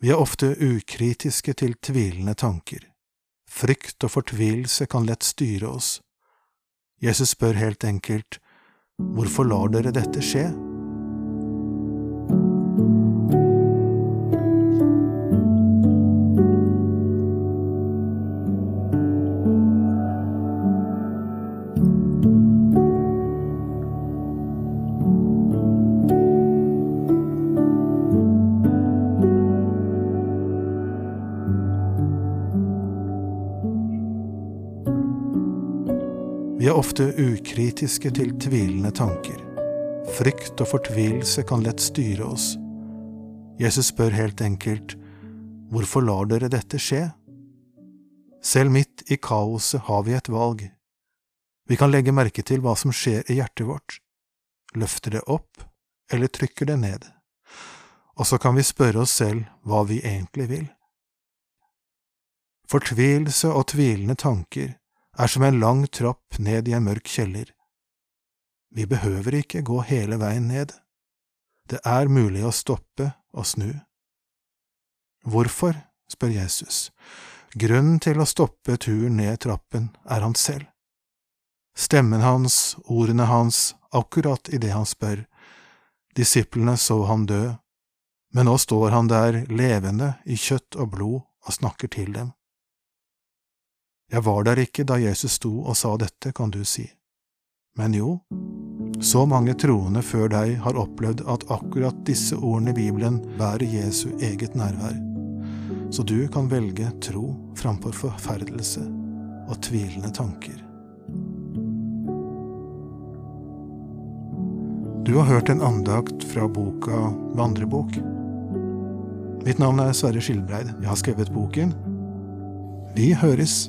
Vi er ofte ukritiske til tvilende tanker. Frykt og fortvilelse kan lett styre oss. Jesus spør helt enkelt, Hvorfor lar dere dette skje? Vi er ofte ukritiske til tvilende tanker. Frykt og fortvilelse kan lett styre oss. Jesus spør helt enkelt, Hvorfor lar dere dette skje? Selv midt i kaoset har vi et valg. Vi kan legge merke til hva som skjer i hjertet vårt, løfter det opp eller trykker det ned, og så kan vi spørre oss selv hva vi egentlig vil. Fortvilelse og tvilende tanker er som en lang trapp ned i en mørk kjeller. Vi behøver ikke gå hele veien ned. Det er mulig å stoppe og snu. Hvorfor, spør Jesus. Grunnen til å stoppe turen ned trappen er han selv. Stemmen hans, ordene hans, akkurat idet han spør. Disiplene så han dø, men nå står han der levende i kjøtt og blod og snakker til dem. Jeg var der ikke da Jesus sto og sa dette, kan du si. Men jo, så mange troende før deg har opplevd at akkurat disse ordene i Bibelen bærer Jesu eget nærvær, så du kan velge tro framfor forferdelse og tvilende tanker. Du har hørt en andakt fra boka Vandrebok. Mitt navn er Sverre Skilbreid. Jeg har skrevet boken. Vi høres.